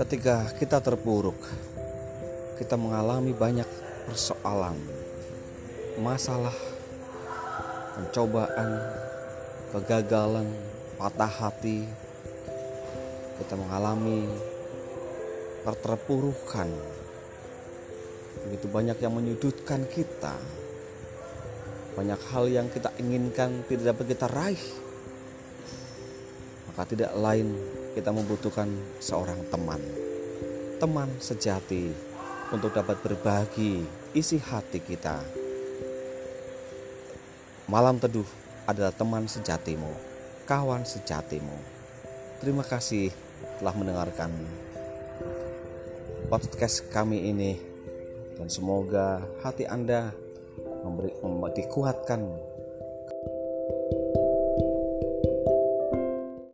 ketika kita terpuruk, kita mengalami banyak persoalan, masalah, pencobaan, kegagalan, patah hati, kita mengalami keterpurukan. Begitu banyak yang menyudutkan kita. Banyak hal yang kita inginkan tidak dapat kita raih. Maka tidak lain kita membutuhkan seorang teman. Teman sejati untuk dapat berbagi isi hati kita. Malam teduh adalah teman sejatimu, kawan sejatimu. Terima kasih telah mendengarkan podcast kami ini dan semoga hati Anda memberi, dikuatkan